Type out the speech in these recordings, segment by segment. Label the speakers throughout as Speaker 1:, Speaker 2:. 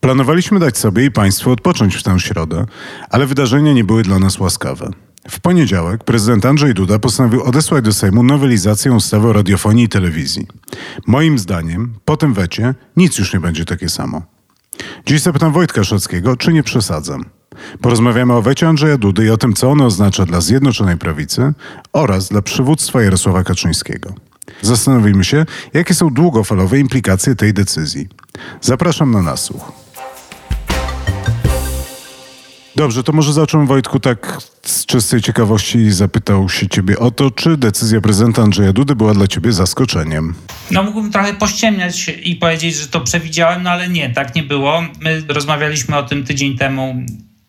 Speaker 1: Planowaliśmy dać sobie i Państwu odpocząć w tę środę, ale wydarzenia nie były dla nas łaskawe. W poniedziałek prezydent Andrzej Duda postanowił odesłać do Sejmu nowelizację ustawy o radiofonii i telewizji. Moim zdaniem, po tym wecie, nic już nie będzie takie samo. Dziś zapytam Wojtka Szockiego, czy nie przesadzam. Porozmawiamy o wecie Andrzeja Dudy i o tym, co ono oznacza dla Zjednoczonej Prawicy oraz dla przywództwa Jarosława Kaczyńskiego. Zastanowimy się, jakie są długofalowe implikacje tej decyzji. Zapraszam na nasłuch. Dobrze, to może zacząłem Wojtku tak z czystej ciekawości i zapytał się ciebie o to, czy decyzja prezydenta Andrzeja Dudy była dla ciebie zaskoczeniem.
Speaker 2: No mógłbym trochę pościemniać i powiedzieć, że to przewidziałem, no ale nie, tak nie było. My rozmawialiśmy o tym tydzień temu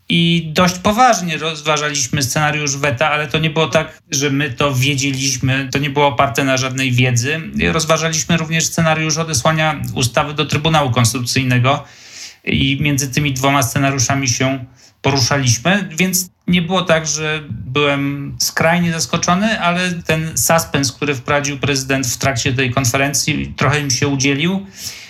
Speaker 2: i dość poważnie rozważaliśmy scenariusz weta, ale to nie było tak, że my to wiedzieliśmy, to nie było oparte na żadnej wiedzy. Rozważaliśmy również scenariusz odesłania ustawy do Trybunału Konstytucyjnego i między tymi dwoma scenariuszami się poruszaliśmy, więc nie było tak, że byłem skrajnie zaskoczony, ale ten suspens, który wprowadził prezydent w trakcie tej konferencji, trochę mi się udzielił.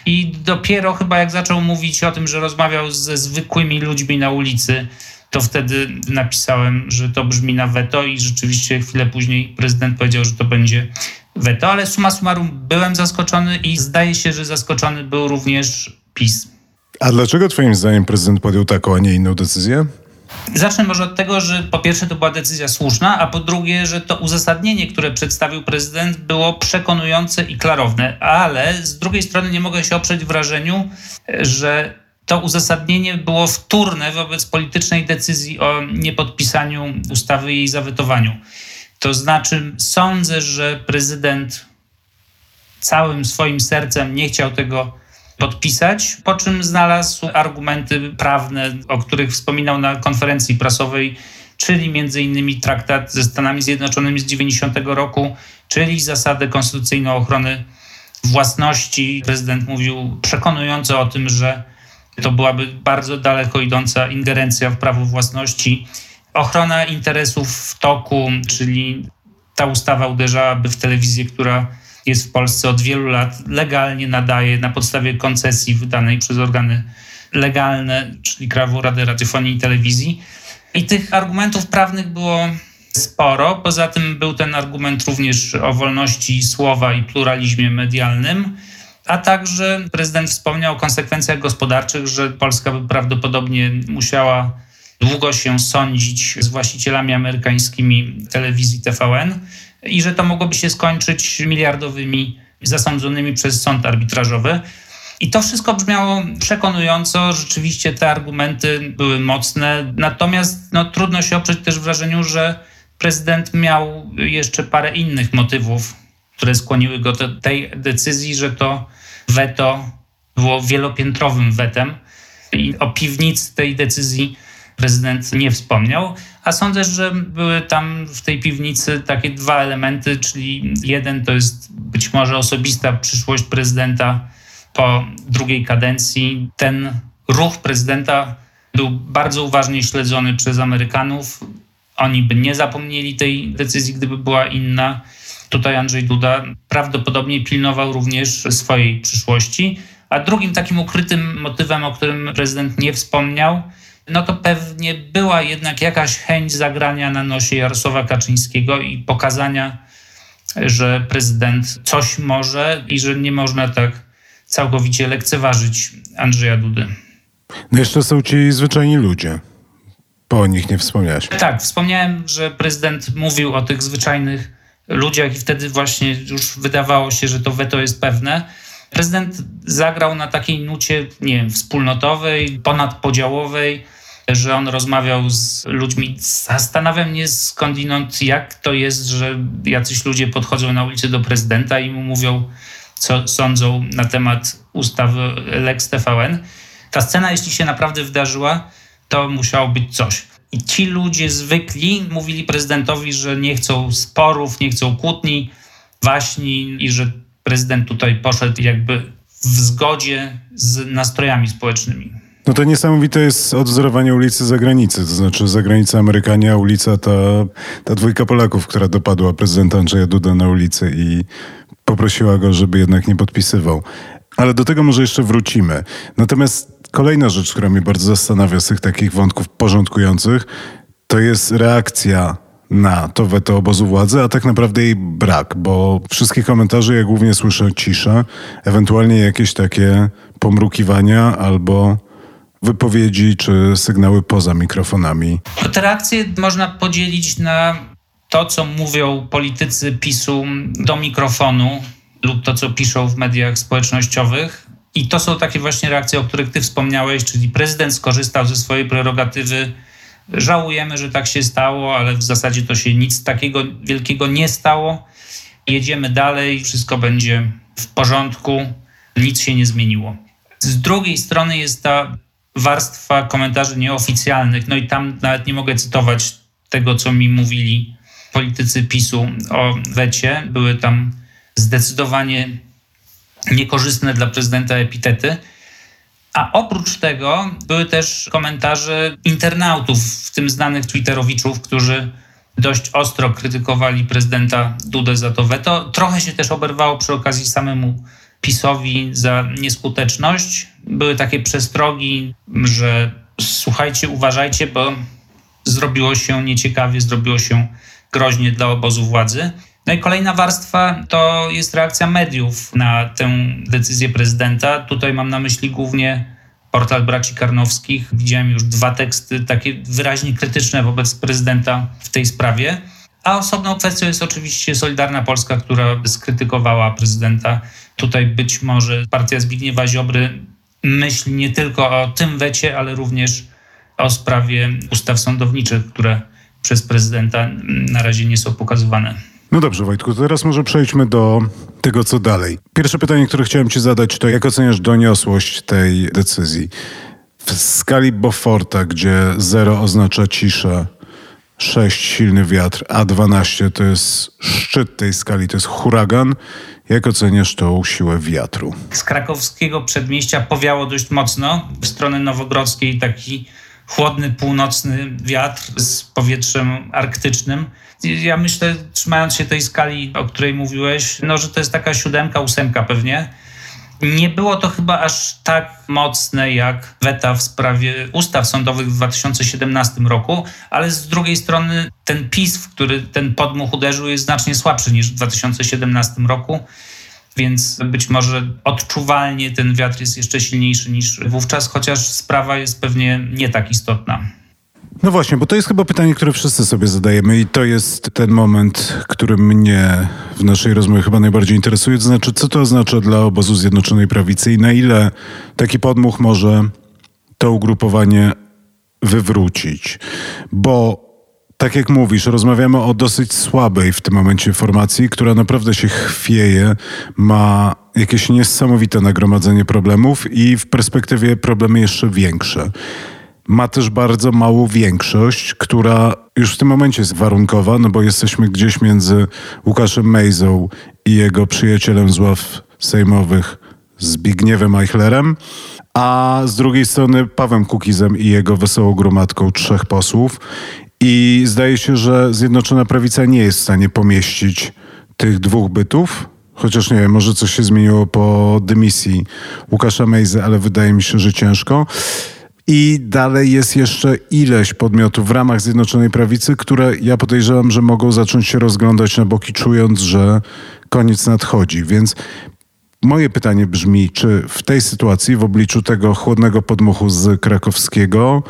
Speaker 2: I dopiero chyba jak zaczął mówić o tym, że rozmawiał ze zwykłymi ludźmi na ulicy, to wtedy napisałem, że to brzmi na weto i rzeczywiście chwilę później prezydent powiedział, że to będzie weto, ale suma summarum byłem zaskoczony i zdaje się, że zaskoczony był również PiS.
Speaker 1: A dlaczego Twoim zdaniem prezydent podjął taką, a nie inną decyzję?
Speaker 2: Zacznę może od tego, że po pierwsze to była decyzja słuszna, a po drugie, że to uzasadnienie, które przedstawił prezydent, było przekonujące i klarowne, ale z drugiej strony nie mogę się oprzeć wrażeniu, że to uzasadnienie było wtórne wobec politycznej decyzji o niepodpisaniu ustawy i jej zawetowaniu. To znaczy, sądzę, że prezydent całym swoim sercem nie chciał tego podpisać, po czym znalazł argumenty prawne, o których wspominał na konferencji prasowej, czyli między innymi traktat ze Stanami Zjednoczonymi z 90 roku, czyli zasadę konstytucyjną ochrony własności. Prezydent mówił przekonująco o tym, że to byłaby bardzo daleko idąca ingerencja w prawo własności. Ochrona interesów w toku, czyli ta ustawa uderzałaby w telewizję, która jest w Polsce od wielu lat, legalnie nadaje na podstawie koncesji wydanej przez organy legalne, czyli Krajową Radę Radiofonii i Telewizji. I tych argumentów prawnych było sporo. Poza tym był ten argument również o wolności słowa i pluralizmie medialnym, a także prezydent wspomniał o konsekwencjach gospodarczych, że Polska by prawdopodobnie musiała długo się sądzić z właścicielami amerykańskimi telewizji TVN i że to mogłoby się skończyć miliardowymi zasądzonymi przez sąd arbitrażowy. I to wszystko brzmiało przekonująco, rzeczywiście te argumenty były mocne, natomiast no, trudno się oprzeć też wrażeniu, że prezydent miał jeszcze parę innych motywów, które skłoniły go do tej decyzji, że to weto było wielopiętrowym wetem i o piwnicy tej decyzji prezydent nie wspomniał, a sądzę, że były tam w tej piwnicy takie dwa elementy, czyli jeden to jest być może osobista przyszłość prezydenta po drugiej kadencji. Ten ruch prezydenta był bardzo uważnie śledzony przez Amerykanów. Oni by nie zapomnieli tej decyzji, gdyby była inna. Tutaj Andrzej Duda prawdopodobnie pilnował również swojej przyszłości. A drugim takim ukrytym motywem, o którym prezydent nie wspomniał, no to pewnie była jednak jakaś chęć zagrania na nosie Jarosława Kaczyńskiego i pokazania, że prezydent coś może i że nie można tak całkowicie lekceważyć Andrzeja Dudy.
Speaker 1: No jeszcze są ci zwyczajni ludzie. Po nich nie wspomniałeś.
Speaker 2: Tak, wspomniałem, że prezydent mówił o tych zwyczajnych ludziach i wtedy właśnie już wydawało się, że to weto jest pewne. Prezydent zagrał na takiej nucie, nie wiem, wspólnotowej, ponadpodziałowej, że on rozmawiał z ludźmi. Zastanawia mnie skądinąd, jak to jest, że jacyś ludzie podchodzą na ulicy do prezydenta i mu mówią, co sądzą na temat ustawy Lex TVN. Ta scena, jeśli się naprawdę wydarzyła, to musiało być coś. I ci ludzie zwykli mówili prezydentowi, że nie chcą sporów, nie chcą kłótni, waśni i że prezydent tutaj poszedł jakby w zgodzie z nastrojami społecznymi.
Speaker 1: No to niesamowite jest odwzorowanie ulicy zagranicy, to znaczy zagranica Amerykanie, a ulica ta, ta dwójka Polaków, która dopadła prezydenta Andrzeja Duda na ulicy i poprosiła go, żeby jednak nie podpisywał. Ale do tego może jeszcze wrócimy. Natomiast kolejna rzecz, która mnie bardzo zastanawia z tych takich wątków porządkujących, to jest reakcja na to weto obozu władzy, a tak naprawdę jej brak, bo wszystkich komentarzy ja głównie słyszę ciszę, ewentualnie jakieś takie pomrukiwania albo wypowiedzi czy sygnały poza mikrofonami.
Speaker 2: Te reakcje można podzielić na to, co mówią politycy PiSu do mikrofonu lub to, co piszą w mediach społecznościowych. I to są takie właśnie reakcje, o których ty wspomniałeś, czyli prezydent skorzystał ze swojej prerogatywy. Żałujemy, że tak się stało, ale w zasadzie to się nic takiego wielkiego nie stało. Jedziemy dalej, wszystko będzie w porządku, nic się nie zmieniło. Z drugiej strony jest ta warstwa komentarzy nieoficjalnych, no i tam nawet nie mogę cytować tego, co mi mówili politycy PiSu o wecie. Były tam zdecydowanie niekorzystne dla prezydenta epitety. A oprócz tego były też komentarze internautów, w tym znanych Twitterowiczów, którzy dość ostro krytykowali prezydenta Dudę za to weto. Trochę się też oberwało przy okazji samemu PiSowi za nieskuteczność. Były takie przestrogi, że słuchajcie, uważajcie, bo zrobiło się nieciekawie, zrobiło się groźnie dla obozu władzy. No i kolejna warstwa to jest reakcja mediów na tę decyzję prezydenta. Tutaj mam na myśli głównie portal braci Karnowskich. Widziałem już dwa teksty takie wyraźnie krytyczne wobec prezydenta w tej sprawie. A osobną kwestią jest oczywiście Solidarna Polska, która skrytykowała prezydenta. Tutaj być może partia Zbigniewa Ziobry myśli nie tylko o tym wecie, ale również o sprawie ustaw sądowniczych, które przez prezydenta na razie nie są pokazywane.
Speaker 1: No dobrze, Wojtku, teraz może przejdźmy do tego, co dalej. Pierwsze pytanie, które chciałem Ci zadać, to jak oceniasz doniosłość tej decyzji? W skali Beauforta, gdzie 0 oznacza ciszę, 6 silny wiatr, a 12 to jest szczyt tej skali, to jest huragan. Jak oceniasz tą siłę wiatru?
Speaker 2: Z krakowskiego przedmieścia powiało dość mocno. W stronę nowogrodzkiej taki chłodny północny wiatr z powietrzem arktycznym. Ja myślę, trzymając się tej skali, o której mówiłeś, no, że to jest taka siódemka, ósemka pewnie. Nie było to chyba aż tak mocne jak weta w sprawie ustaw sądowych w 2017 roku, ale z drugiej strony ten PiS, w który ten podmuch uderzył, jest znacznie słabszy niż w 2017 roku więc być może odczuwalnie ten wiatr jest jeszcze silniejszy niż wówczas, chociaż sprawa jest pewnie nie tak istotna.
Speaker 1: No właśnie, bo to jest chyba pytanie, które wszyscy sobie zadajemy i to jest ten moment, który mnie w naszej rozmowie chyba najbardziej interesuje. To znaczy, co to oznacza dla obozu Zjednoczonej Prawicy i na ile taki podmuch może to ugrupowanie wywrócić. Bo tak jak mówisz, rozmawiamy o dosyć słabej w tym momencie formacji, która naprawdę się chwieje, ma jakieś niesamowite nagromadzenie problemów i w perspektywie problemy jeszcze większe. Ma też bardzo małą większość, która już w tym momencie jest warunkowa, no bo jesteśmy gdzieś między Łukaszem Mejzą i jego przyjacielem z ław sejmowych Zbigniewem Eichlerem, a z drugiej strony Pawem Kukizem i jego wesołą gromadką trzech posłów. I zdaje się, że Zjednoczona Prawica nie jest w stanie pomieścić tych dwóch bytów. Chociaż nie wiem, może coś się zmieniło po dymisji Łukasza Mejzy, ale wydaje mi się, że ciężko. I dalej jest jeszcze ileś podmiotów w ramach Zjednoczonej Prawicy, które ja podejrzewam, że mogą zacząć się rozglądać na boki, czując, że koniec nadchodzi. Więc moje pytanie brzmi, czy w tej sytuacji, w obliczu tego chłodnego podmuchu z krakowskiego,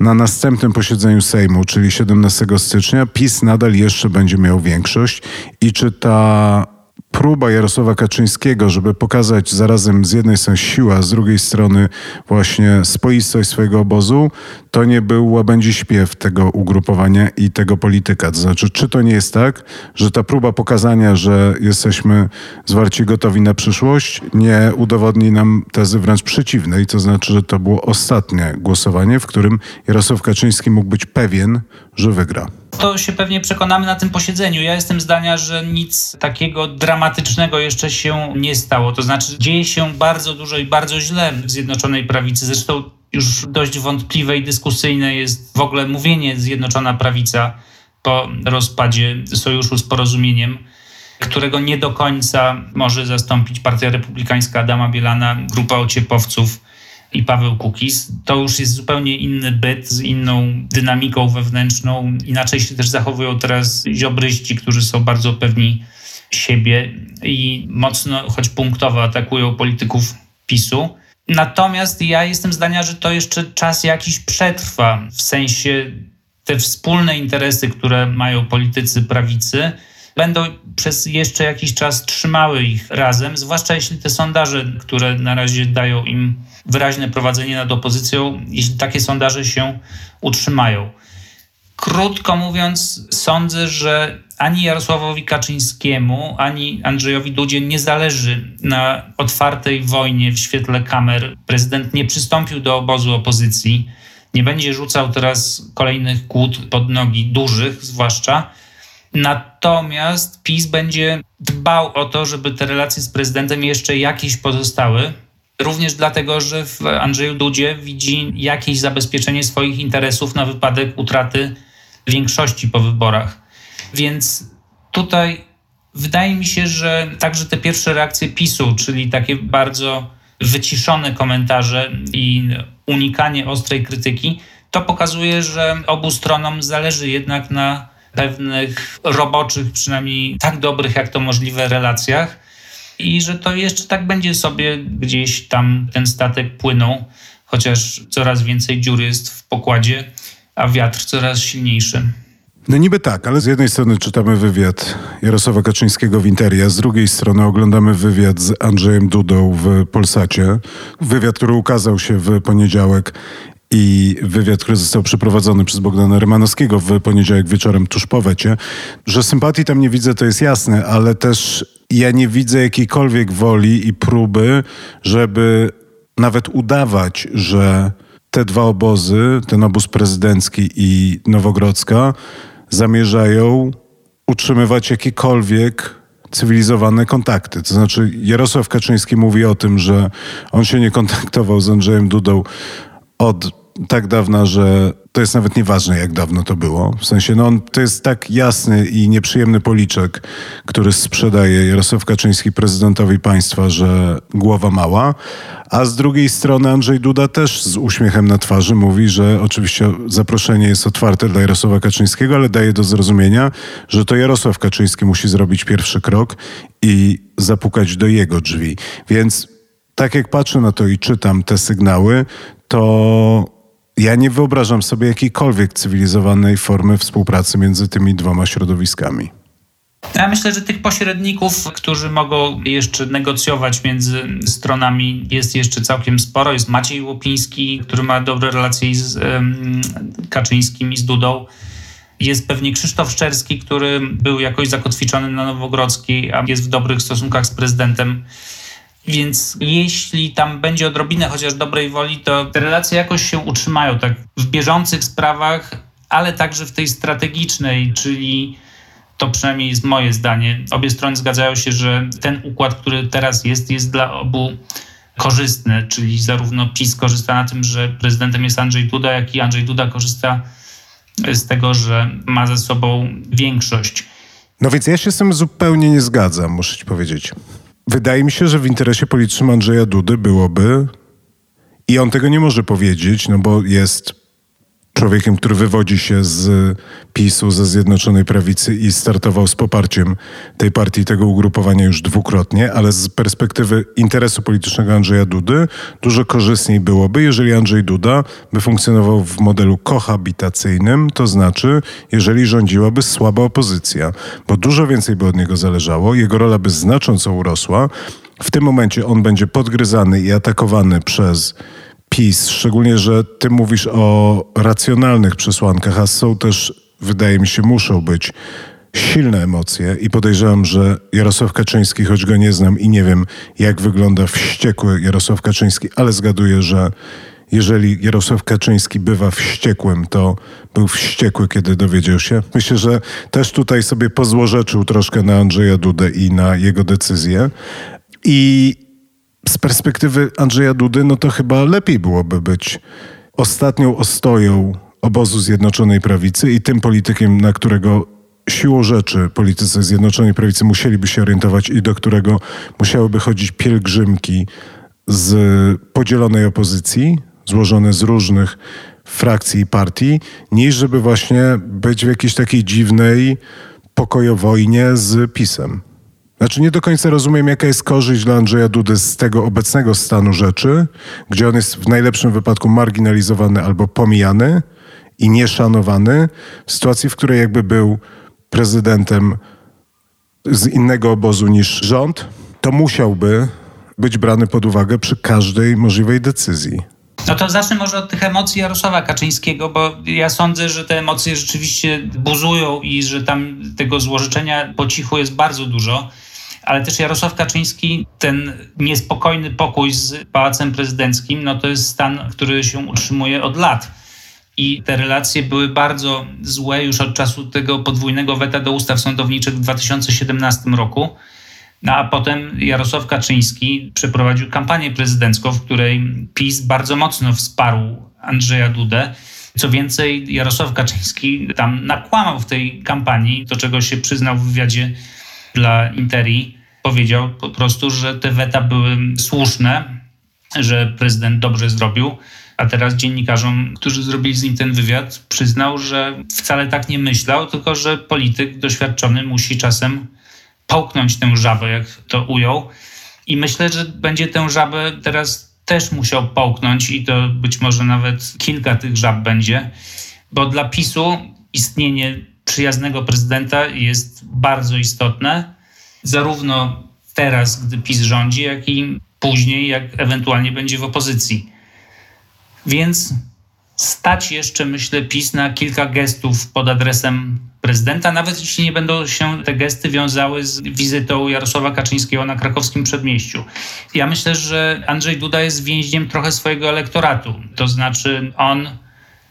Speaker 1: na następnym posiedzeniu Sejmu, czyli 17 stycznia, PiS nadal jeszcze będzie miał większość i czy ta próba Jarosława Kaczyńskiego, żeby pokazać zarazem z jednej strony siłę, a z drugiej strony właśnie spoistość swojego obozu, to nie był łabędzi śpiew tego ugrupowania i tego polityka. To znaczy, czy to nie jest tak, że ta próba pokazania, że jesteśmy zwarci gotowi na przyszłość, nie udowodni nam tezy wręcz przeciwnej, to znaczy, że to było ostatnie głosowanie, w którym Jarosław Kaczyński mógł być pewien, że wygra.
Speaker 2: To się pewnie przekonamy na tym posiedzeniu. Ja jestem zdania, że nic takiego dramatycznego jeszcze się nie stało. To znaczy, dzieje się bardzo dużo i bardzo źle w Zjednoczonej Prawicy. Zresztą już dość wątpliwe i dyskusyjne jest w ogóle mówienie Zjednoczona Prawica po rozpadzie sojuszu z porozumieniem, którego nie do końca może zastąpić Partia Republikańska Adama Bielana, grupa ociepowców i Paweł Kukiz. To już jest zupełnie inny byt z inną dynamiką wewnętrzną. Inaczej się też zachowują teraz ziobryści, którzy są bardzo pewni siebie i mocno, choć punktowo atakują polityków PiSu. Natomiast ja jestem zdania, że to jeszcze czas jakiś przetrwa, w sensie te wspólne interesy, które mają politycy prawicy, będą przez jeszcze jakiś czas trzymały ich razem, zwłaszcza jeśli te sondaże, które na razie dają im wyraźne prowadzenie nad opozycją, jeśli takie sondaże się utrzymają. Krótko mówiąc, sądzę, że ani Jarosławowi Kaczyńskiemu, ani Andrzejowi Dudzie nie zależy na otwartej wojnie w świetle kamer. Prezydent nie przystąpił do obozu opozycji, nie będzie rzucał teraz kolejnych kłód pod nogi, dużych zwłaszcza. Natomiast PiS będzie dbał o to, żeby te relacje z prezydentem jeszcze jakieś pozostały. Również dlatego, że w Andrzeju Dudzie widzi jakieś zabezpieczenie swoich interesów na wypadek utraty większości po wyborach. Więc tutaj wydaje mi się, że także te pierwsze reakcje PiSu, czyli takie bardzo wyciszone komentarze i unikanie ostrej krytyki, to pokazuje, że obu stronom zależy jednak na pewnych roboczych, przynajmniej tak dobrych jak to możliwe relacjach i że to jeszcze tak będzie sobie gdzieś tam ten statek płynął, chociaż coraz więcej dziur jest w pokładzie, a wiatr coraz silniejszy.
Speaker 1: No niby tak, ale z jednej strony czytamy wywiad Jarosława Kaczyńskiego w Interia, z drugiej strony oglądamy wywiad z Andrzejem Dudą w Polsacie. Wywiad, który ukazał się w poniedziałek i wywiad, który został przeprowadzony przez Bogdana Rymanowskiego w poniedziałek wieczorem tuż po wecie. Że sympatii tam nie widzę, to jest jasne, ale też ja nie widzę jakiejkolwiek woli i próby, żeby nawet udawać, że te dwa obozy, ten obóz prezydencki i Nowogrodzka, zamierzają utrzymywać jakiekolwiek cywilizowane kontakty. To znaczy Jarosław Kaczyński mówi o tym, że on się nie kontaktował z Andrzejem Dudą od tak dawna, że to jest nawet nieważne, jak dawno to było. W sensie, no on, to jest tak jasny i nieprzyjemny policzek, który sprzedaje Jarosław Kaczyński prezydentowi państwa, że głowa mała. A z drugiej strony Andrzej Duda też z uśmiechem na twarzy mówi, że oczywiście zaproszenie jest otwarte dla Jarosława Kaczyńskiego, ale daje do zrozumienia, że to Jarosław Kaczyński musi zrobić pierwszy krok i zapukać do jego drzwi. Więc tak jak patrzę na to i czytam te sygnały, to ja nie wyobrażam sobie jakiejkolwiek cywilizowanej formy współpracy między tymi dwoma środowiskami.
Speaker 2: Ja myślę, że tych pośredników, którzy mogą jeszcze negocjować między stronami, jest jeszcze całkiem sporo. Jest Maciej Łopiński, który ma dobre relacje z Kaczyńskim i z Dudą. Jest pewnie Krzysztof Szczerski, który był jakoś zakotwiczony na Nowogrodzkiej, a jest w dobrych stosunkach z prezydentem. Więc jeśli tam będzie odrobinę chociaż dobrej woli, to te relacje jakoś się utrzymają tak w bieżących sprawach, ale także w tej strategicznej, czyli to przynajmniej jest moje zdanie. Obie strony zgadzają się, że ten układ, który teraz jest, jest dla obu korzystny, czyli zarówno PiS korzysta na tym, że prezydentem jest Andrzej Duda, jak i Andrzej Duda korzysta z tego, że ma ze sobą większość.
Speaker 1: No więc ja się z tym zupełnie nie zgadzam, muszę ci powiedzieć. Wydaje mi się, że w interesie politycznym Andrzeja Dudy byłoby, i on tego nie może powiedzieć, no bo jest człowiekiem, który wywodzi się z PiSu, ze Zjednoczonej Prawicy i startował z poparciem tej partii, tego ugrupowania już dwukrotnie, ale z perspektywy interesu politycznego Andrzeja Dudy dużo korzystniej byłoby, jeżeli Andrzej Duda by funkcjonował w modelu kohabitacyjnym, to znaczy, jeżeli rządziłaby słaba opozycja, bo dużo więcej by od niego zależało, jego rola by znacząco urosła. W tym momencie on będzie podgryzany i atakowany przez PiS, szczególnie, że ty mówisz o racjonalnych przesłankach, a są też, wydaje mi się, muszą być silne emocje i podejrzewam, że Jarosław Kaczyński, choć go nie znam i nie wiem, jak wygląda wściekły Jarosław Kaczyński, ale zgaduję, że jeżeli Jarosław Kaczyński bywa wściekłym, to był wściekły, kiedy dowiedział się. Myślę, że też tutaj sobie pozłorzeczył troszkę na Andrzeja Dudę i na jego decyzję. I z perspektywy Andrzeja Dudy, no to chyba lepiej byłoby być ostatnią ostoją obozu Zjednoczonej Prawicy i tym politykiem, na którego siłą rzeczy politycy Zjednoczonej Prawicy musieliby się orientować i do którego musiałyby chodzić pielgrzymki z podzielonej opozycji, złożone z różnych frakcji i partii, niż żeby właśnie być w jakiejś takiej dziwnej pokojowojnie z PiSem. Znaczy nie do końca rozumiem, jaka jest korzyść dla Andrzeja Dudy z tego obecnego stanu rzeczy, gdzie on jest w najlepszym wypadku marginalizowany albo pomijany i nieszanowany, w sytuacji, w której jakby był prezydentem z innego obozu niż rząd, to musiałby być brany pod uwagę przy każdej możliwej decyzji.
Speaker 2: No to zacznę może od tych emocji Jarosława Kaczyńskiego, bo ja sądzę, że te emocje rzeczywiście buzują i że tam tego złożyczenia po cichu jest bardzo dużo. Ale też Jarosław Kaczyński, ten niespokojny pokój z Pałacem Prezydenckim, no to jest stan, który się utrzymuje od lat. I te relacje były bardzo złe już od czasu tego podwójnego weta do ustaw sądowniczych w 2017 roku. No a potem Jarosław Kaczyński przeprowadził kampanię prezydencką, w której PiS bardzo mocno wsparł Andrzeja Dudę. Co więcej, Jarosław Kaczyński tam nakłamał w tej kampanii, do czego się przyznał w wywiadzie dla Interi. Powiedział po prostu, że te weta były słuszne, że prezydent dobrze zrobił. A teraz dziennikarzom, którzy zrobili z nim ten wywiad, przyznał, że wcale tak nie myślał, tylko że polityk doświadczony musi czasem połknąć tę żabę, jak to ujął. I myślę, że będzie tę żabę teraz też musiał połknąć i to być może nawet kilka tych żab będzie, bo dla PiSu istnienie przyjaznego prezydenta jest bardzo istotne, zarówno teraz, gdy PiS rządzi, jak i później, jak ewentualnie będzie w opozycji. Więc stać jeszcze, myślę, PiS na kilka gestów pod adresem prezydenta, nawet jeśli nie będą się te gesty wiązały z wizytą Jarosława Kaczyńskiego na krakowskim przedmieściu. Ja myślę, że Andrzej Duda jest więźniem trochę swojego elektoratu. To znaczy, on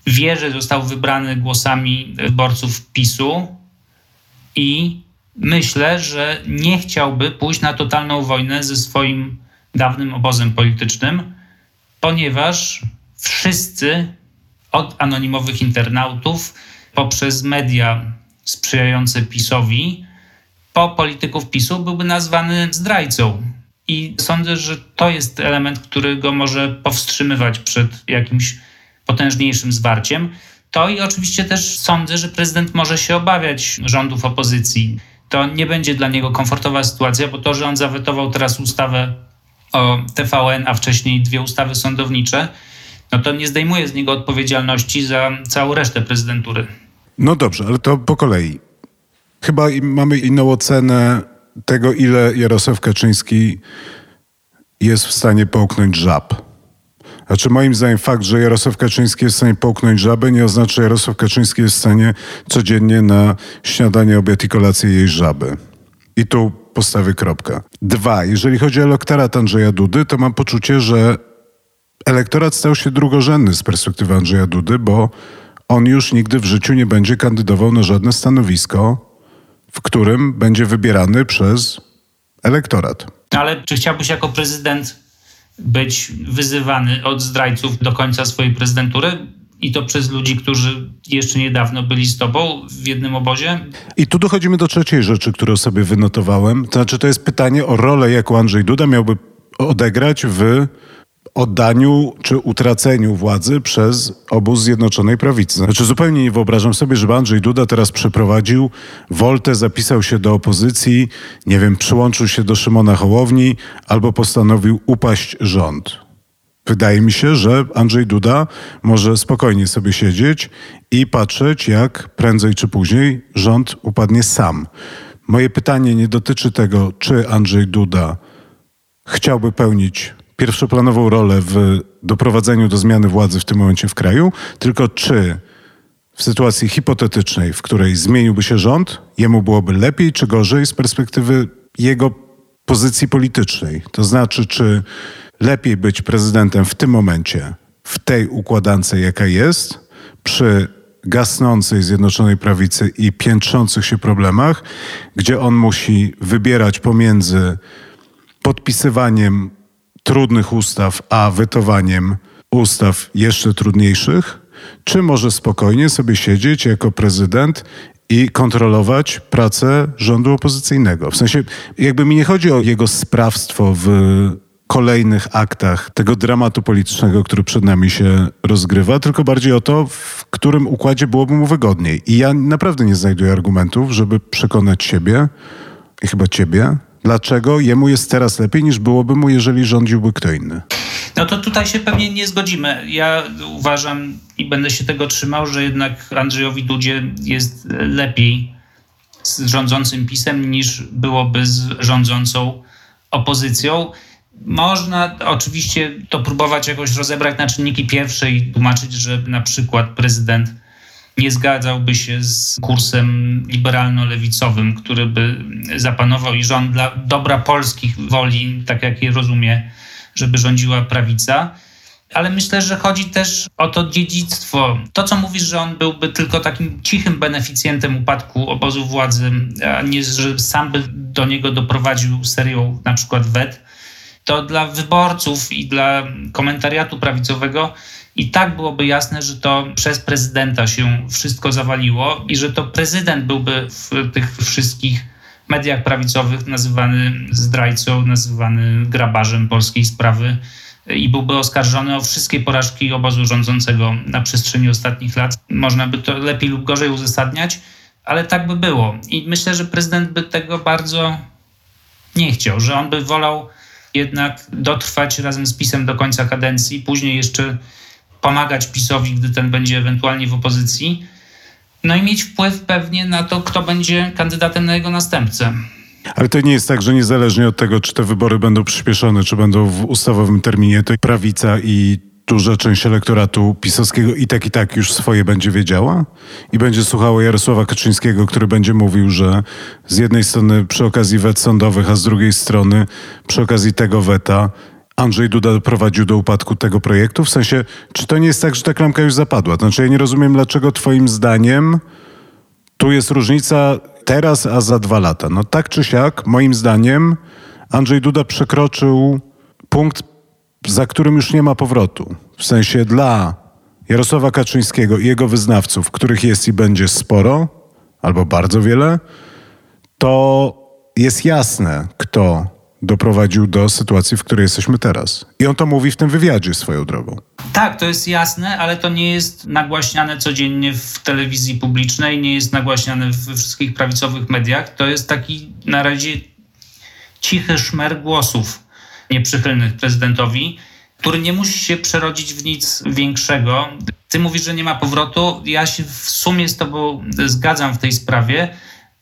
Speaker 2: wie, że został wybrany głosami wyborców PiSu i myślę, że nie chciałby pójść na totalną wojnę ze swoim dawnym obozem politycznym, ponieważ wszyscy od anonimowych internautów poprzez media sprzyjające PiSowi po polityków PiSu byłby nazwany zdrajcą. I sądzę, że to jest element, który go może powstrzymywać przed jakimś potężniejszym zwarciem. To i oczywiście też sądzę, że prezydent może się obawiać rządów opozycji. To nie będzie dla niego komfortowa sytuacja, bo to, że on zawetował teraz ustawę o TVN, a wcześniej dwie ustawy sądownicze, no to nie zdejmuje z niego odpowiedzialności za całą resztę prezydentury.
Speaker 1: No dobrze, ale to po kolei. Chyba mamy inną ocenę tego, ile Jarosław Kaczyński jest w stanie połknąć żab. Znaczy moim zdaniem fakt, że Jarosław Kaczyński jest w stanie połknąć żabę nie oznacza, że Jarosław Kaczyński jest w stanie codziennie na śniadanie, obiad i kolację jej żaby. I tu postawię kropkę. Dwa, jeżeli chodzi o elektorat Andrzeja Dudy, to mam poczucie, że elektorat stał się drugorzędny z perspektywy Andrzeja Dudy, bo on już nigdy w życiu nie będzie kandydował na żadne stanowisko, w którym będzie wybierany przez elektorat.
Speaker 2: Ale czy chciałbyś jako prezydent być wyzywany od zdrajców do końca swojej prezydentury? I to przez ludzi, którzy jeszcze niedawno byli z tobą w jednym obozie?
Speaker 1: I tu dochodzimy do trzeciej rzeczy, którą sobie wynotowałem. To znaczy, to jest pytanie o rolę, jaką Andrzej Duda miałby odegrać w oddaniu czy utraceniu władzy przez obóz Zjednoczonej Prawicy. Znaczy zupełnie nie wyobrażam sobie, żeby Andrzej Duda teraz przeprowadził woltę, zapisał się do opozycji, nie wiem, przyłączył się do Szymona Hołowni albo postanowił upaść rząd. Wydaje mi się, że Andrzej Duda może spokojnie sobie siedzieć i patrzeć, jak prędzej czy później rząd upadnie sam. Moje pytanie nie dotyczy tego, czy Andrzej Duda chciałby pełnić pierwszoplanową rolę w doprowadzeniu do zmiany władzy w tym momencie w kraju, tylko czy w sytuacji hipotetycznej, w której zmieniłby się rząd, jemu byłoby lepiej czy gorzej z perspektywy jego pozycji politycznej. To znaczy, czy lepiej być prezydentem w tym momencie, w tej układance, jaka jest, przy gasnącej Zjednoczonej Prawicy i piętrzących się problemach, gdzie on musi wybierać pomiędzy podpisywaniem trudnych ustaw, a wetowaniem ustaw jeszcze trudniejszych, czy może spokojnie sobie siedzieć jako prezydent i kontrolować pracę rządu opozycyjnego. W sensie, jakby mi nie chodzi o jego sprawstwo w kolejnych aktach tego dramatu politycznego, który przed nami się rozgrywa, tylko bardziej o to, w którym układzie byłoby mu wygodniej. I ja naprawdę nie znajduję argumentów, żeby przekonać siebie i chyba ciebie, dlaczego jemu jest teraz lepiej niż byłoby mu, jeżeli rządziłby kto inny.
Speaker 2: No to tutaj się pewnie nie zgodzimy. Ja uważam i będę się tego trzymał, że jednak Andrzejowi Dudzie jest lepiej z rządzącym PiSem niż byłoby z rządzącą opozycją. Można oczywiście to próbować jakoś rozebrać na czynniki pierwsze i tłumaczyć, że na przykład prezydent nie zgadzałby się z kursem liberalno-lewicowym, który by zapanował i rząd dla dobra polskich woli, tak jak je rozumie, żeby rządziła prawica. Ale myślę, że chodzi też o to dziedzictwo. To, co mówisz, że on byłby tylko takim cichym beneficjentem upadku obozu władzy, a nie, że sam by do niego doprowadził serią na przykład wet, to dla wyborców i dla komentariatu prawicowego i tak byłoby jasne, że to przez prezydenta się wszystko zawaliło i że to prezydent byłby w tych wszystkich mediach prawicowych nazywany zdrajcą, nazywany grabarzem polskiej sprawy i byłby oskarżony o wszystkie porażki obozu rządzącego na przestrzeni ostatnich lat. Można by to lepiej lub gorzej uzasadniać, ale tak by było. I myślę, że prezydent by tego bardzo nie chciał, że on by wolał jednak dotrwać razem z PiSem do końca kadencji, później jeszcze pomagać PiSowi, gdy ten będzie ewentualnie w opozycji, no i mieć wpływ pewnie na to, kto będzie kandydatem na jego następcę.
Speaker 1: Ale to nie jest tak, że niezależnie od tego, czy te wybory będą przyspieszone, czy będą w ustawowym terminie, to prawica i duża część elektoratu pisowskiego i tak i tak już swoje będzie wiedziała i będzie słuchała Jarosława Kaczyńskiego, który będzie mówił, że z jednej strony przy okazji wet sądowych, a z drugiej strony przy okazji tego weta Andrzej Duda doprowadził do upadku tego projektu? W sensie, czy to nie jest tak, że ta klamka już zapadła? Znaczy, ja nie rozumiem, dlaczego twoim zdaniem tu jest różnica teraz, a za dwa lata. No tak czy siak, moim zdaniem, Andrzej Duda przekroczył punkt, za którym już nie ma powrotu. W sensie dla Jarosława Kaczyńskiego i jego wyznawców, których jest i będzie sporo, albo bardzo wiele, to jest jasne, kto doprowadził do sytuacji, w której jesteśmy teraz. I on to mówi w tym wywiadzie swoją drogą.
Speaker 2: Tak, to jest jasne, ale to nie jest nagłaśniane codziennie w telewizji publicznej, nie jest nagłaśniane we wszystkich prawicowych mediach. To jest taki na razie cichy szmer głosów nieprzychylnych prezydentowi, który nie musi się przerodzić w nic większego. Ty mówisz, że nie ma powrotu. Ja się w sumie z tobą zgadzam w tej sprawie,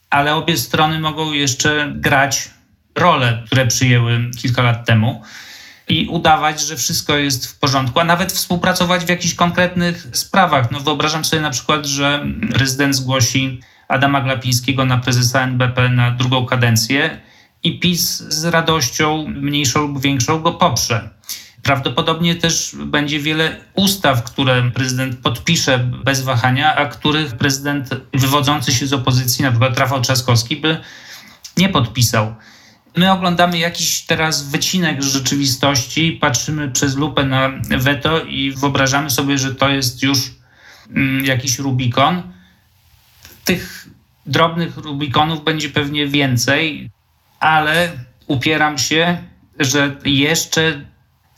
Speaker 2: ale obie strony mogą jeszcze grać role, które przyjęły kilka lat temu i udawać, że wszystko jest w porządku, a nawet współpracować w jakichś konkretnych sprawach. No wyobrażam sobie na przykład, że prezydent zgłosi Adama Glapińskiego na prezesa NBP na drugą kadencję i PiS z radością mniejszą lub większą go poprze. Prawdopodobnie też będzie wiele ustaw, które prezydent podpisze bez wahania, a których prezydent wywodzący się z opozycji, na przykład Rafał Trzaskowski, by nie podpisał. My oglądamy jakiś teraz wycinek rzeczywistości, patrzymy przez lupę na weto i wyobrażamy sobie, że to jest już mm, jakiś Rubikon. Tych drobnych Rubikonów będzie pewnie więcej, ale upieram się, że jeszcze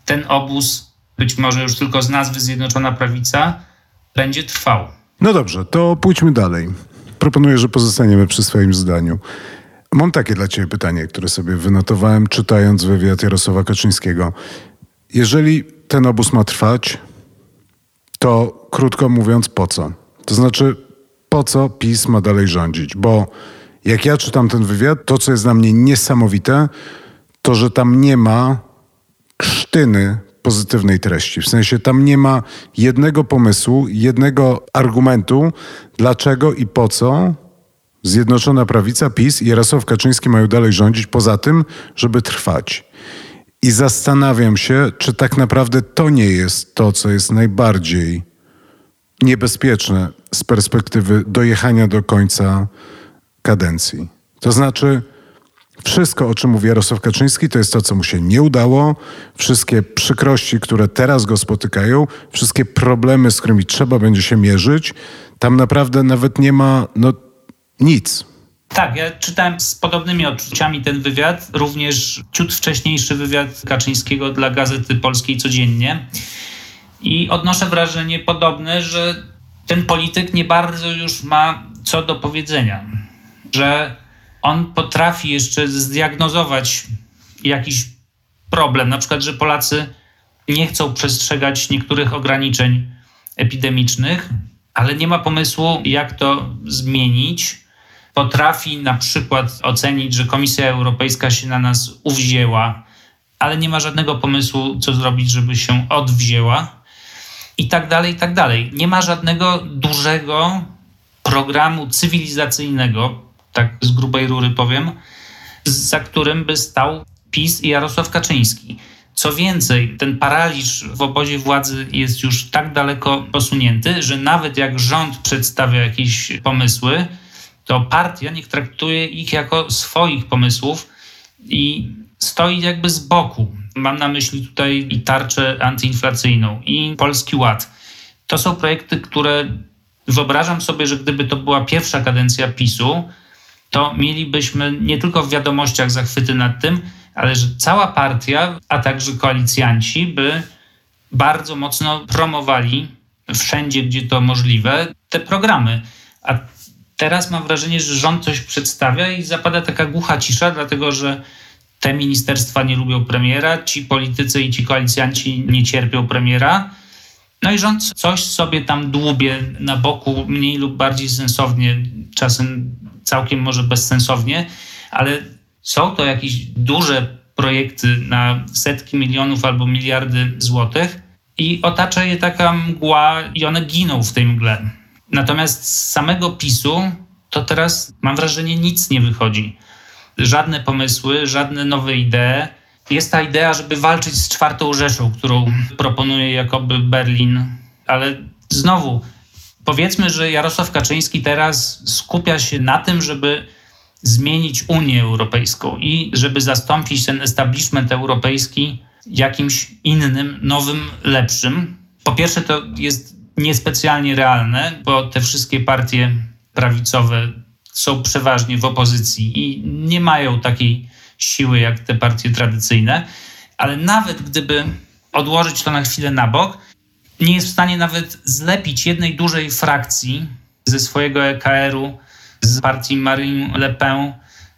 Speaker 2: ten obóz, być może już tylko z nazwy Zjednoczona Prawica, będzie trwał.
Speaker 1: No dobrze, to pójdźmy dalej. Proponuję, że pozostaniemy przy swoim zdaniu. Mam takie dla Ciebie pytanie, które sobie wynotowałem, czytając wywiad Jarosława Kaczyńskiego. Jeżeli ten obóz ma trwać, to krótko mówiąc, po co? To znaczy, po co PiS ma dalej rządzić? Bo jak ja czytam ten wywiad, to co jest dla mnie niesamowite, to że tam nie ma krztyny pozytywnej treści. W sensie tam nie ma jednego pomysłu, jednego argumentu, dlaczego i po co Zjednoczona Prawica, PiS i Jarosław Kaczyński mają dalej rządzić, poza tym, żeby trwać. I zastanawiam się, czy tak naprawdę to nie jest to, co jest najbardziej niebezpieczne z perspektywy dojechania do końca kadencji. To znaczy, wszystko, o czym mówi Jarosław Kaczyński, to jest to, co mu się nie udało, wszystkie przykrości, które teraz go spotykają, wszystkie problemy, z którymi trzeba będzie się mierzyć, tam naprawdę nawet nie ma no, nic.
Speaker 2: Tak, ja czytałem z podobnymi odczuciami ten wywiad, również ciut wcześniejszy wywiad Kaczyńskiego dla Gazety Polskiej Codziennie. I odnoszę wrażenie podobne, że ten polityk nie bardzo już ma co do powiedzenia, że on potrafi jeszcze zdiagnozować jakiś problem, na przykład, że Polacy nie chcą przestrzegać niektórych ograniczeń epidemicznych, ale nie ma pomysłu, jak to zmienić. Potrafi na przykład ocenić, że Komisja Europejska się na nas uwzięła, ale nie ma żadnego pomysłu, co zrobić, żeby się odwzięła. I tak dalej, i tak dalej. Nie ma żadnego dużego programu cywilizacyjnego, tak z grubej rury powiem, za którym by stał PiS i Jarosław Kaczyński. Co więcej, ten paraliż w obozie władzy jest już tak daleko posunięty, że nawet jak rząd przedstawia jakieś pomysły, to partia niech traktuje ich jako swoich pomysłów i stoi jakby z boku. Mam na myśli tutaj i tarczę antyinflacyjną, i Polski Ład. To są projekty, które wyobrażam sobie, że gdyby to była pierwsza kadencja PiSu, to mielibyśmy nie tylko w wiadomościach zachwyty nad tym, ale że cała partia, a także koalicjanci by bardzo mocno promowali wszędzie, gdzie to możliwe, te programy. A teraz mam wrażenie, że rząd coś przedstawia i zapada taka głucha cisza, dlatego że te ministerstwa nie lubią premiera, ci politycy i ci koalicjanci nie cierpią premiera. No i rząd coś sobie tam dłubie na boku, mniej lub bardziej sensownie, czasem całkiem może bezsensownie, ale są to jakieś duże projekty na setki milionów albo miliardy złotych i otacza je taka mgła i one giną w tej mgle. Natomiast z samego PiSu to teraz mam wrażenie nic nie wychodzi. Żadne pomysły, żadne nowe idee. Jest ta idea, żeby walczyć z czwartą Rzeszą, którą proponuje jakoby Berlin, ale znowu powiedzmy, że Jarosław Kaczyński teraz skupia się na tym, żeby zmienić Unię Europejską i żeby zastąpić ten establishment europejski jakimś innym, nowym, lepszym. Po pierwsze, to jest niespecjalnie realne, bo te wszystkie partie prawicowe są przeważnie w opozycji i nie mają takiej siły jak te partie tradycyjne. Ale nawet gdyby odłożyć to na chwilę na bok, nie jest w stanie nawet zlepić jednej dużej frakcji ze swojego EKR-u, z partii Marine Le Pen,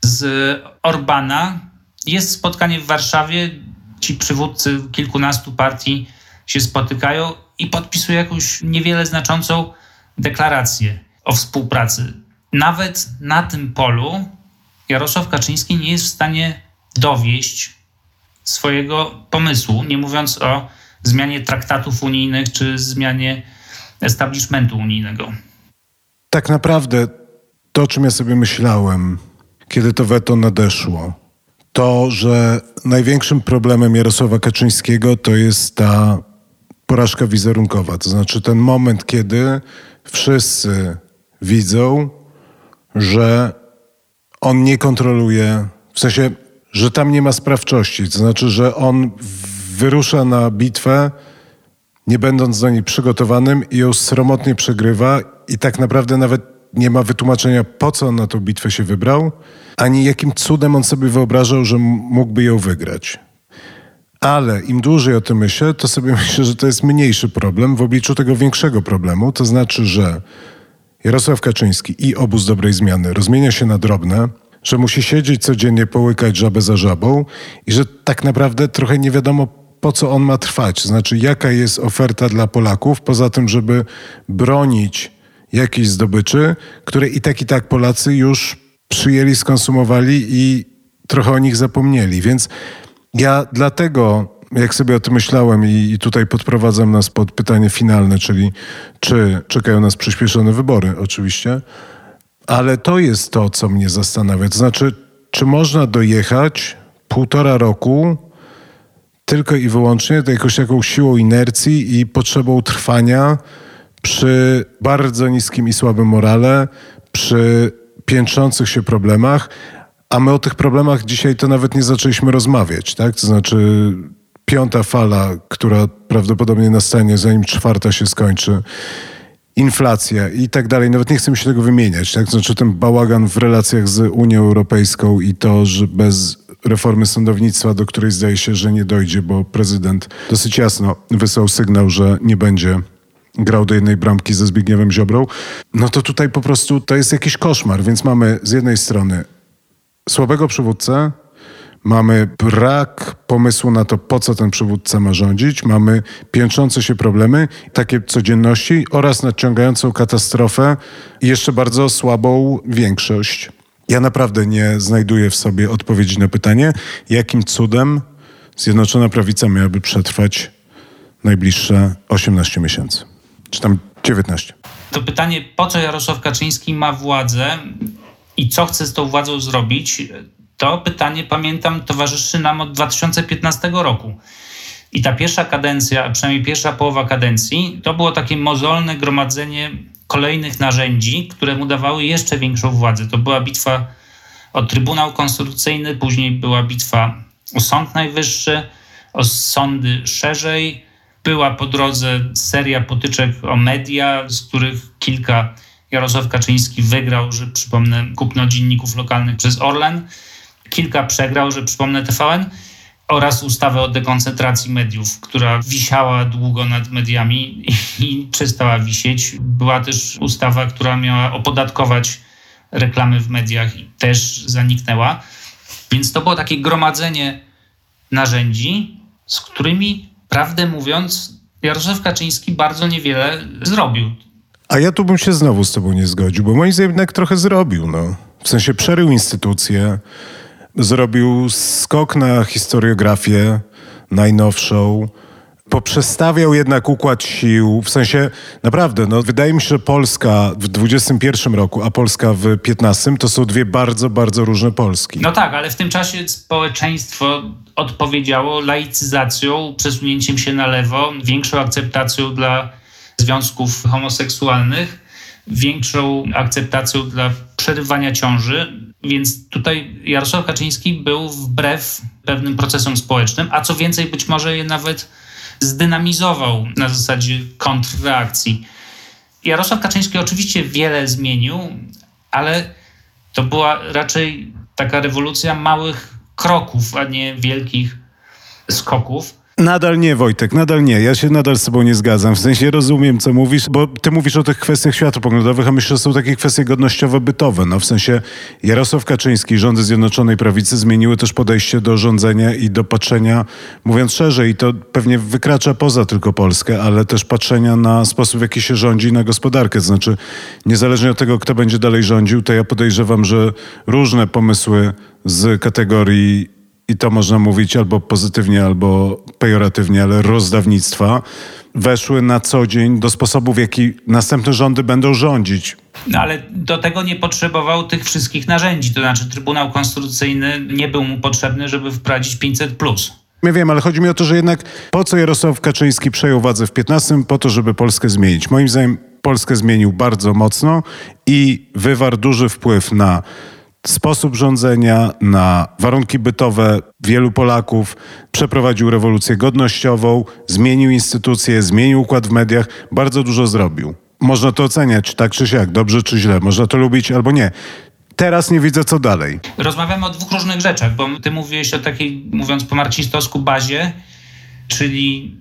Speaker 2: z Orbana. Jest spotkanie w Warszawie, ci przywódcy kilkunastu partii się spotykają i podpisują jakąś niewiele znaczącą deklarację o współpracy. Nawet na tym polu Jarosław Kaczyński nie jest w stanie dowieść swojego pomysłu, nie mówiąc o zmianie traktatów unijnych czy zmianie establishmentu unijnego.
Speaker 1: Tak naprawdę to, o czym ja sobie myślałem, kiedy to weto nadeszło, to, że największym problemem Jarosława Kaczyńskiego to jest ta porażka wizerunkowa. To znaczy ten moment, kiedy wszyscy widzą, że on nie kontroluje, w sensie, że tam nie ma sprawczości. To znaczy, że on wyrusza na bitwę, nie będąc do niej przygotowanym i ją sromotnie przegrywa i tak naprawdę nawet nie ma wytłumaczenia, po co on na tą bitwę się wybrał, ani jakim cudem on sobie wyobrażał, że mógłby ją wygrać. Ale im dłużej o tym myślę, to sobie myślę, że to jest mniejszy problem w obliczu tego większego problemu. To znaczy, że Jarosław Kaczyński i obóz dobrej zmiany rozmienia się na drobne, że musi siedzieć codziennie, połykać żabę za żabą i że tak naprawdę trochę nie wiadomo, po co on ma trwać. Znaczy, jaka jest oferta dla Polaków, poza tym, żeby bronić jakiejś zdobyczy, które i tak, i tak Polacy już przyjęli, skonsumowali i trochę o nich zapomnieli. Więc ja dlatego jak sobie o tym myślałem i, i tutaj podprowadzam nas pod pytanie finalne, czyli czy czekają nas przyspieszone wybory, oczywiście, ale to jest to, co mnie zastanawia. To znaczy, czy można dojechać półtora roku tylko i wyłącznie jakąś taką siłą inercji i potrzebą trwania przy bardzo niskim i słabym morale, przy piętrzących się problemach, a my o tych problemach dzisiaj to nawet nie zaczęliśmy rozmawiać, tak? To znaczy piąta fala, która prawdopodobnie nastanie, zanim czwarta się skończy, inflacja i tak dalej. Nawet nie chcę mi się tego wymieniać. Tak? To znaczy ten bałagan w relacjach z Unią Europejską i to, że bez reformy sądownictwa, do której zdaje się, że nie dojdzie, bo prezydent dosyć jasno wysłał sygnał, że nie będzie grał do jednej bramki ze Zbigniewem Ziobrą, no to tutaj po prostu to jest jakiś koszmar. Więc mamy z jednej strony słabego przywódcę, mamy brak pomysłu na to, po co ten przywódca ma rządzić, mamy piętrzące się problemy, takie codzienności oraz nadciągającą katastrofę i jeszcze bardzo słabą większość. Ja naprawdę nie znajduję w sobie odpowiedzi na pytanie, jakim cudem Zjednoczona Prawica miałaby przetrwać najbliższe 18 miesięcy, czy tam 19.
Speaker 2: To pytanie, po co Jarosław Kaczyński ma władzę i co chce z tą władzą zrobić, to pytanie, pamiętam, towarzyszy nam od 2015 roku. I ta pierwsza kadencja, przynajmniej pierwsza połowa kadencji, to było takie mozolne gromadzenie kolejnych narzędzi, które mu dawały jeszcze większą władzę. To była bitwa o Trybunał Konstytucyjny, później była bitwa o Sąd Najwyższy, o sądy szerzej. Była po drodze seria potyczek o media, z których kilka Jarosław Kaczyński wygrał, że przypomnę, kupno dzienników lokalnych przez Orlen. Kilka przegrał, że przypomnę TVN oraz ustawę o dekoncentracji mediów, która wisiała długo nad mediami i przestała wisieć. Była też ustawa, która miała opodatkować reklamy w mediach i też zaniknęła. Więc to było takie gromadzenie narzędzi, z którymi, prawdę mówiąc, Jarosław Kaczyński bardzo niewiele zrobił.
Speaker 1: A ja tu bym się znowu z tobą nie zgodził, bo moim zdaniem jednak trochę zrobił. No. W sensie przerył instytucje, zrobił skok na historiografię najnowszą, poprzestawiał jednak układ sił, w sensie naprawdę, no, wydaje mi się, że Polska w XXI roku, a Polska w XV to są dwie bardzo, bardzo różne Polski.
Speaker 2: No tak, ale w tym czasie społeczeństwo odpowiedziało laicyzacją, przesunięciem się na lewo, większą akceptacją dla związków homoseksualnych, większą akceptacją dla przerywania ciąży, więc tutaj Jarosław Kaczyński był wbrew pewnym procesom społecznym, a co więcej, być może je nawet zdynamizował na zasadzie kontrreakcji. Jarosław Kaczyński oczywiście wiele zmienił, ale to była raczej taka rewolucja małych kroków, a nie wielkich skoków.
Speaker 1: Nadal nie, Wojtek, nadal nie. Ja się nadal z tobą nie zgadzam. W sensie rozumiem, co mówisz, bo ty mówisz o tych kwestiach światopoglądowych, a myślę, że są takie kwestie godnościowo-bytowe. No, w sensie Jarosław Kaczyński, rządy Zjednoczonej Prawicy zmieniły też podejście do rządzenia i do patrzenia, mówiąc szerzej, i to pewnie wykracza poza tylko Polskę, ale też patrzenia na sposób, w jaki się rządzi na gospodarkę. To znaczy, niezależnie od tego, kto będzie dalej rządził, to ja podejrzewam, że różne pomysły z kategorii i to można mówić albo pozytywnie, albo pejoratywnie, ale rozdawnictwa, weszły na co dzień do sposobu, w jaki następne rządy będą rządzić.
Speaker 2: No ale do tego nie potrzebował tych wszystkich narzędzi. To znaczy, Trybunał Konstytucyjny nie był mu potrzebny, żeby wprowadzić 500.
Speaker 1: Ja wiem, ale chodzi mi o to, że jednak po co Jarosław Kaczyński przejął władzę w 15? Po to, żeby Polskę zmienić. Moim zdaniem Polskę zmienił bardzo mocno i wywarł duży wpływ na sposób rządzenia, na warunki bytowe wielu Polaków, przeprowadził rewolucję godnościową, zmienił instytucje, zmienił układ w mediach, bardzo dużo zrobił. Można to oceniać tak czy siak, dobrze czy źle, można to lubić albo nie. Teraz nie widzę, co dalej.
Speaker 2: Rozmawiamy o dwóch różnych rzeczach, bo ty mówiłeś o takiej, mówiąc po marcistowsku, bazie, czyli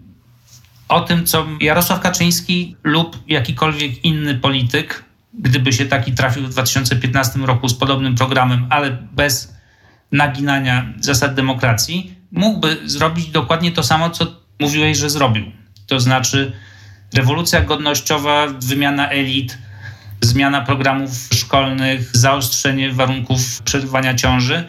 Speaker 2: o tym, co Jarosław Kaczyński lub jakikolwiek inny polityk gdyby się taki trafił w 2015 roku z podobnym programem, ale bez naginania zasad demokracji, mógłby zrobić dokładnie to samo, co mówiłeś, że zrobił. To znaczy rewolucja godnościowa, wymiana elit, zmiana programów szkolnych, zaostrzenie warunków przerywania ciąży.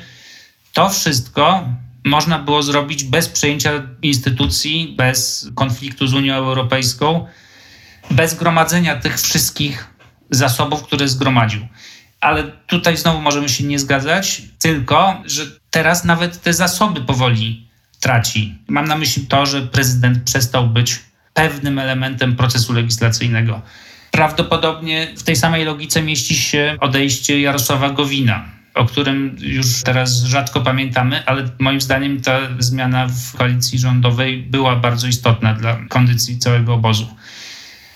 Speaker 2: To wszystko można było zrobić bez przejęcia instytucji, bez konfliktu z Unią Europejską, bez gromadzenia tych wszystkich zasobów, które zgromadził. Ale tutaj znowu możemy się nie zgadzać, tylko że teraz nawet te zasoby powoli traci. Mam na myśli to, że prezydent przestał być pewnym elementem procesu legislacyjnego. Prawdopodobnie w tej samej logice mieści się odejście Jarosława Gowina, o którym już teraz rzadko pamiętamy, ale moim zdaniem ta zmiana w koalicji rządowej była bardzo istotna dla kondycji całego obozu.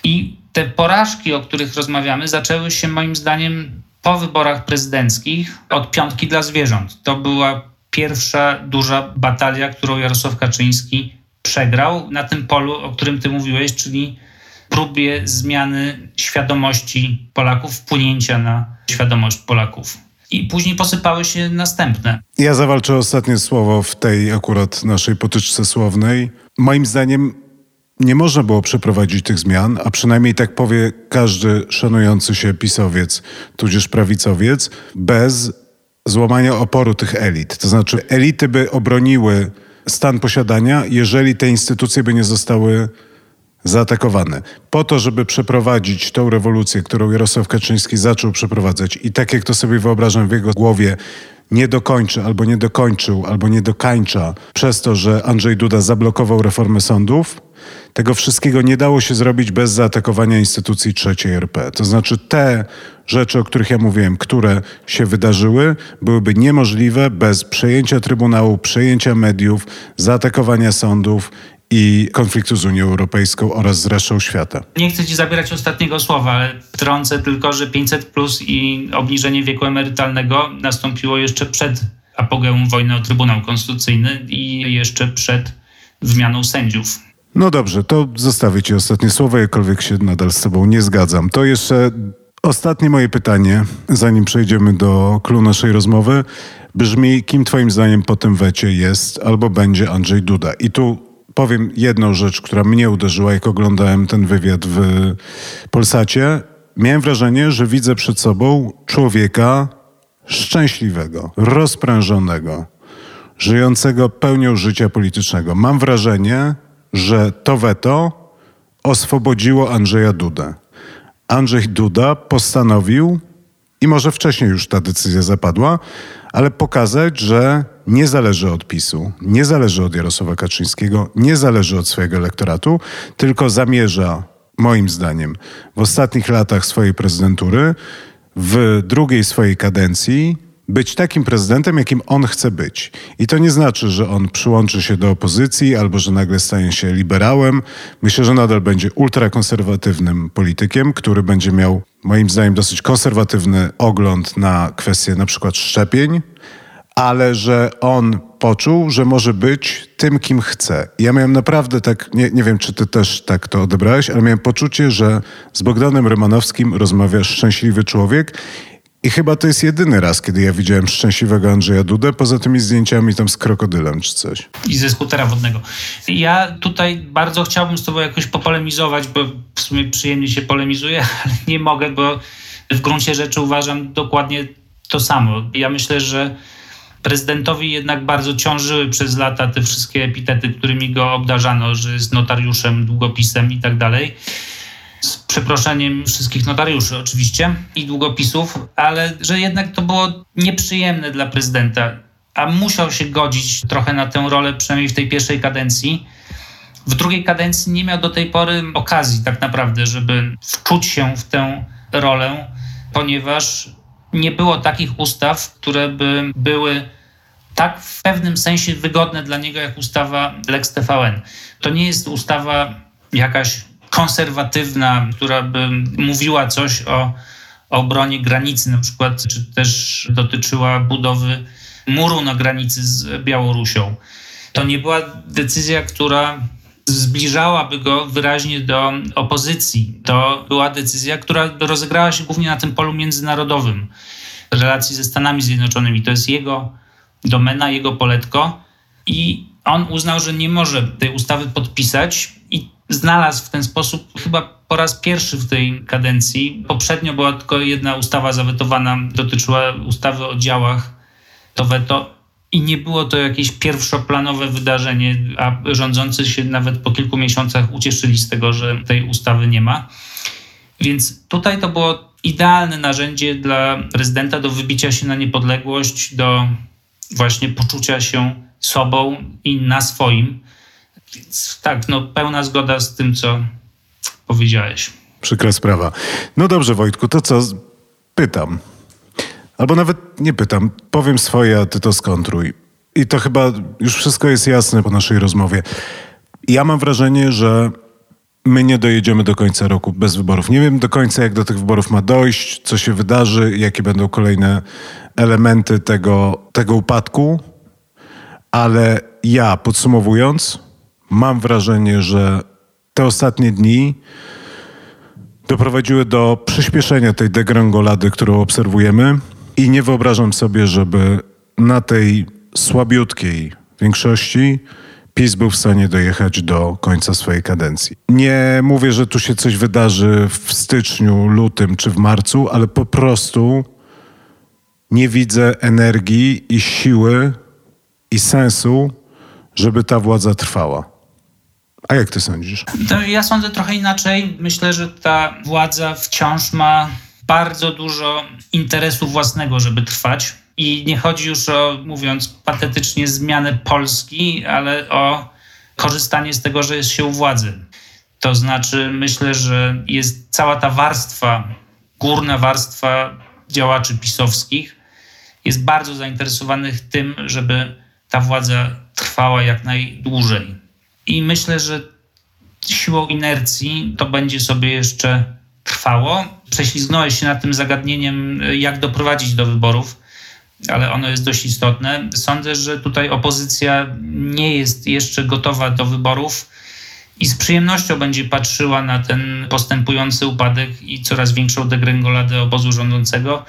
Speaker 2: I te porażki, o których rozmawiamy, zaczęły się moim zdaniem po wyborach prezydenckich od piątki dla zwierząt. To była pierwsza duża batalia, którą Jarosław Kaczyński przegrał na tym polu, o którym ty mówiłeś, czyli próbie zmiany świadomości Polaków, wpłynięcia na świadomość Polaków. I później posypały się następne.
Speaker 1: Ja zawalczę ostatnie słowo w tej akurat naszej potyczce słownej. Moim zdaniem nie można było przeprowadzić tych zmian, a przynajmniej tak powie każdy szanujący się pisowiec, tudzież prawicowiec, bez złamania oporu tych elit. To znaczy, elity by obroniły stan posiadania, jeżeli te instytucje by nie zostały zaatakowane. Po to, żeby przeprowadzić tą rewolucję, którą Jarosław Kaczyński zaczął przeprowadzać i tak jak to sobie wyobrażam w jego głowie, nie dokończy, albo nie dokończył, albo nie dokańcza przez to, że Andrzej Duda zablokował reformę sądów, tego wszystkiego nie dało się zrobić bez zaatakowania instytucji trzeciej RP. To znaczy te rzeczy, o których ja mówiłem, które się wydarzyły, byłyby niemożliwe bez przejęcia Trybunału, przejęcia mediów, zaatakowania sądów i konfliktu z Unią Europejską oraz z resztą świata.
Speaker 2: Nie chcę Ci zabierać ostatniego słowa, ale wtrącę tylko, że 500 plus i obniżenie wieku emerytalnego nastąpiło jeszcze przed apogeum wojny o Trybunał Konstytucyjny i jeszcze przed wymianą sędziów.
Speaker 1: No dobrze, to zostawię Ci ostatnie słowo, jakkolwiek się nadal z Tobą nie zgadzam. To jeszcze ostatnie moje pytanie, zanim przejdziemy do klu naszej rozmowy, brzmi, kim Twoim zdaniem po tym wecie jest albo będzie Andrzej Duda? I tu powiem jedną rzecz, która mnie uderzyła, jak oglądałem ten wywiad w Polsacie. Miałem wrażenie, że widzę przed sobą człowieka szczęśliwego, rozprężonego, żyjącego pełnią życia politycznego. Mam wrażenie, że to weto oswobodziło Andrzeja Dudę. Andrzej Duda postanowił, i może wcześniej już ta decyzja zapadła, ale pokazać, że nie zależy od PiSu, nie zależy od Jarosława Kaczyńskiego, nie zależy od swojego elektoratu, tylko zamierza, moim zdaniem, w ostatnich latach swojej prezydentury, w drugiej swojej kadencji być takim prezydentem, jakim on chce być. I to nie znaczy, że on przyłączy się do opozycji albo że nagle stanie się liberałem. Myślę, że nadal będzie ultrakonserwatywnym politykiem, który będzie miał, moim zdaniem, dosyć konserwatywny ogląd na kwestie na przykład szczepień, ale że on poczuł, że może być tym, kim chce. Ja miałem naprawdę tak, nie, nie wiem, czy ty też tak to odebrałeś, ale miałem poczucie, że z Bogdanem Rymanowskim rozmawia szczęśliwy człowiek i chyba to jest jedyny raz, kiedy ja widziałem szczęśliwego Andrzeja Dudę, poza tymi zdjęciami tam z krokodylem czy coś.
Speaker 2: I ze skutera wodnego. Ja tutaj bardzo chciałbym z tobą jakoś popolemizować, bo w sumie przyjemnie się polemizuje, ale nie mogę, bo w gruncie rzeczy uważam dokładnie to samo. Ja myślę, że prezydentowi jednak bardzo ciążyły przez lata te wszystkie epitety, którymi go obdarzano, że jest notariuszem, długopisem i tak dalej z przeproszeniem wszystkich notariuszy oczywiście i długopisów, ale że jednak to było nieprzyjemne dla prezydenta, a musiał się godzić trochę na tę rolę, przynajmniej w tej pierwszej kadencji. W drugiej kadencji nie miał do tej pory okazji tak naprawdę, żeby wczuć się w tę rolę, ponieważ nie było takich ustaw, które by były tak w pewnym sensie wygodne dla niego jak ustawa Lex TVN. To nie jest ustawa jakaś konserwatywna, która by mówiła coś o, obronie granicy, na przykład, czy też dotyczyła budowy muru na granicy z Białorusią. To nie była decyzja, która zbliżałaby go wyraźnie do opozycji. To była decyzja, która rozegrała się głównie na tym polu międzynarodowym relacji ze Stanami Zjednoczonymi. To jest jego domena, jego poletko i on uznał, że nie może tej ustawy podpisać i znalazł w ten sposób chyba po raz pierwszy w tej kadencji. Poprzednio była tylko jedna ustawa zawetowana, dotyczyła ustawy o działach. To weto i nie było to jakieś pierwszoplanowe wydarzenie, a rządzący się nawet po kilku miesiącach ucieszyli z tego, że tej ustawy nie ma. Więc tutaj to było idealne narzędzie dla prezydenta do wybicia się na niepodległość, do właśnie poczucia się sobą i na swoim. Więc tak, no pełna zgoda z tym, co powiedziałeś.
Speaker 1: Przykra sprawa. No dobrze, Wojtku, to co? Pytam. Albo nawet nie pytam, powiem swoje, a ty to skontruj. I to chyba już wszystko jest jasne po naszej rozmowie. Ja mam wrażenie, że my nie dojedziemy do końca roku bez wyborów. Nie wiem do końca, jak do tych wyborów ma dojść, co się wydarzy, jakie będą kolejne elementy tego, tego upadku, ale ja podsumowując, mam wrażenie, że te ostatnie dni doprowadziły do przyspieszenia tej degrangolady, którą obserwujemy i nie wyobrażam sobie, żeby na tej słabiutkiej większości PiS był w stanie dojechać do końca swojej kadencji. Nie mówię, że tu się coś wydarzy w styczniu, lutym czy w marcu, ale po prostu nie widzę energii i siły i sensu, żeby ta władza trwała. A jak ty sądzisz?
Speaker 2: To ja sądzę trochę inaczej. Myślę, że ta władza wciąż ma bardzo dużo interesu własnego, żeby trwać. I nie chodzi już o, mówiąc patetycznie, zmianę Polski, ale o korzystanie z tego, że jest się u władzy. To znaczy, myślę, że jest cała ta warstwa, górna warstwa działaczy pisowskich, jest bardzo zainteresowanych tym, żeby ta władza trwała jak najdłużej. I myślę, że siłą inercji to będzie sobie jeszcze trwało. Prześlizgnąłeś się nad tym zagadnieniem, jak doprowadzić do wyborów, ale ono jest dość istotne. Sądzę, że tutaj opozycja nie jest jeszcze gotowa do wyborów i z przyjemnością będzie patrzyła na ten postępujący upadek i coraz większą degrengoladę obozu rządzącego.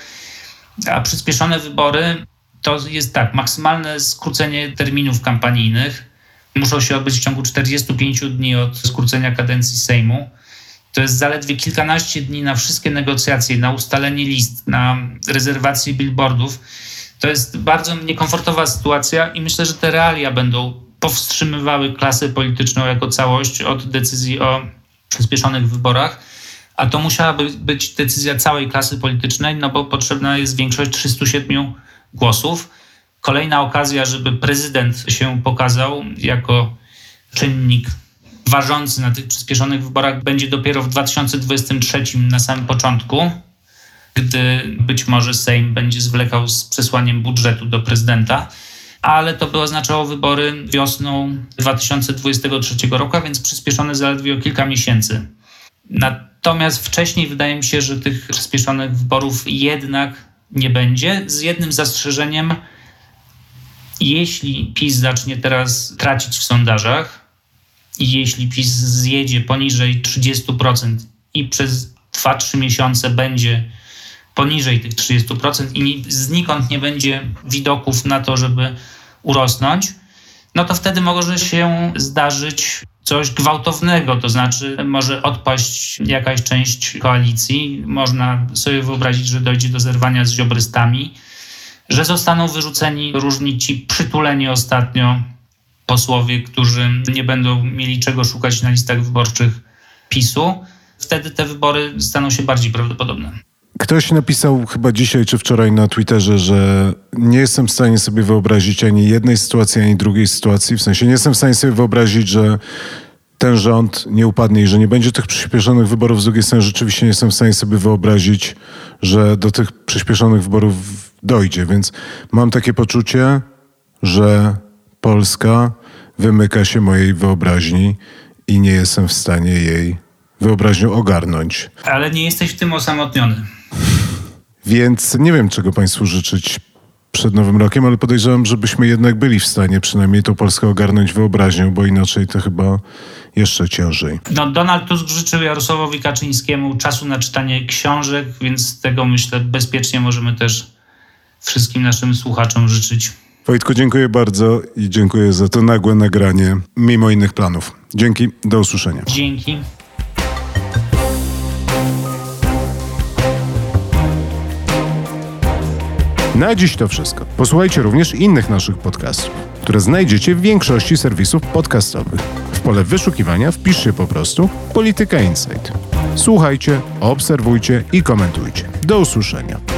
Speaker 2: A przyspieszone wybory to jest tak, maksymalne skrócenie terminów kampanijnych muszą się odbyć w ciągu 45 dni od skrócenia kadencji Sejmu. To jest zaledwie kilkanaście dni na wszystkie negocjacje, na ustalenie list, na rezerwację billboardów. To jest bardzo niekomfortowa sytuacja i myślę, że te realia będą powstrzymywały klasę polityczną jako całość od decyzji o przyspieszonych wyborach. A to musiałaby być decyzja całej klasy politycznej, no bo potrzebna jest większość 307 głosów kolejna okazja, żeby prezydent się pokazał jako czynnik ważący na tych przyspieszonych wyborach będzie dopiero w 2023 na samym początku, gdy być może Sejm będzie zwlekał z przesłaniem budżetu do prezydenta. Ale to by oznaczało wybory wiosną 2023 roku, a więc przyspieszone zaledwie o kilka miesięcy. Natomiast wcześniej wydaje mi się, że tych przyspieszonych wyborów jednak nie będzie, z jednym zastrzeżeniem, jeśli PiS zacznie teraz tracić w sondażach jeśli PiS zjedzie poniżej 30% i przez 2-3 miesiące będzie poniżej tych 30% i znikąd nie będzie widoków na to, żeby urosnąć, no to wtedy może się zdarzyć coś gwałtownego, to znaczy może odpaść jakaś część koalicji. Można sobie wyobrazić, że dojdzie do zerwania z ziobrystami że zostaną wyrzuceni różni ci przytuleni ostatnio posłowie, którzy nie będą mieli czego szukać na listach wyborczych PiSu. Wtedy te wybory staną się bardziej prawdopodobne.
Speaker 1: Ktoś napisał chyba dzisiaj czy wczoraj na Twitterze, że nie jestem w stanie sobie wyobrazić ani jednej sytuacji, ani drugiej sytuacji. W sensie nie jestem w stanie sobie wyobrazić, że ten rząd nie upadnie i że nie będzie tych przyspieszonych wyborów. Z drugiej strony rzeczywiście nie jestem w stanie sobie wyobrazić, że do tych przyspieszonych wyborów dojdzie. Więc mam takie poczucie, że Polska wymyka się mojej wyobraźni i nie jestem w stanie jej wyobraźnią ogarnąć.
Speaker 2: Ale nie jesteś w tym osamotniony.
Speaker 1: Więc nie wiem, czego Państwu życzyć przed Nowym Rokiem, ale podejrzewam, żebyśmy jednak byli w stanie przynajmniej tą Polskę ogarnąć wyobraźnią, bo inaczej to chyba jeszcze ciężej.
Speaker 2: No, Donald Tusk życzył Jarosławowi Kaczyńskiemu czasu na czytanie książek, więc z tego myślę bezpiecznie możemy też wszystkim naszym słuchaczom życzyć.
Speaker 1: Wojtku, dziękuję bardzo i dziękuję za to nagłe nagranie, mimo innych planów. Dzięki, do usłyszenia.
Speaker 2: Dzięki.
Speaker 1: Na dziś to wszystko. Posłuchajcie również innych naszych podcastów, które znajdziecie w większości serwisów podcastowych. W pole wyszukiwania wpiszcie po prostu Polityka Insight. Słuchajcie, obserwujcie i komentujcie. Do usłyszenia.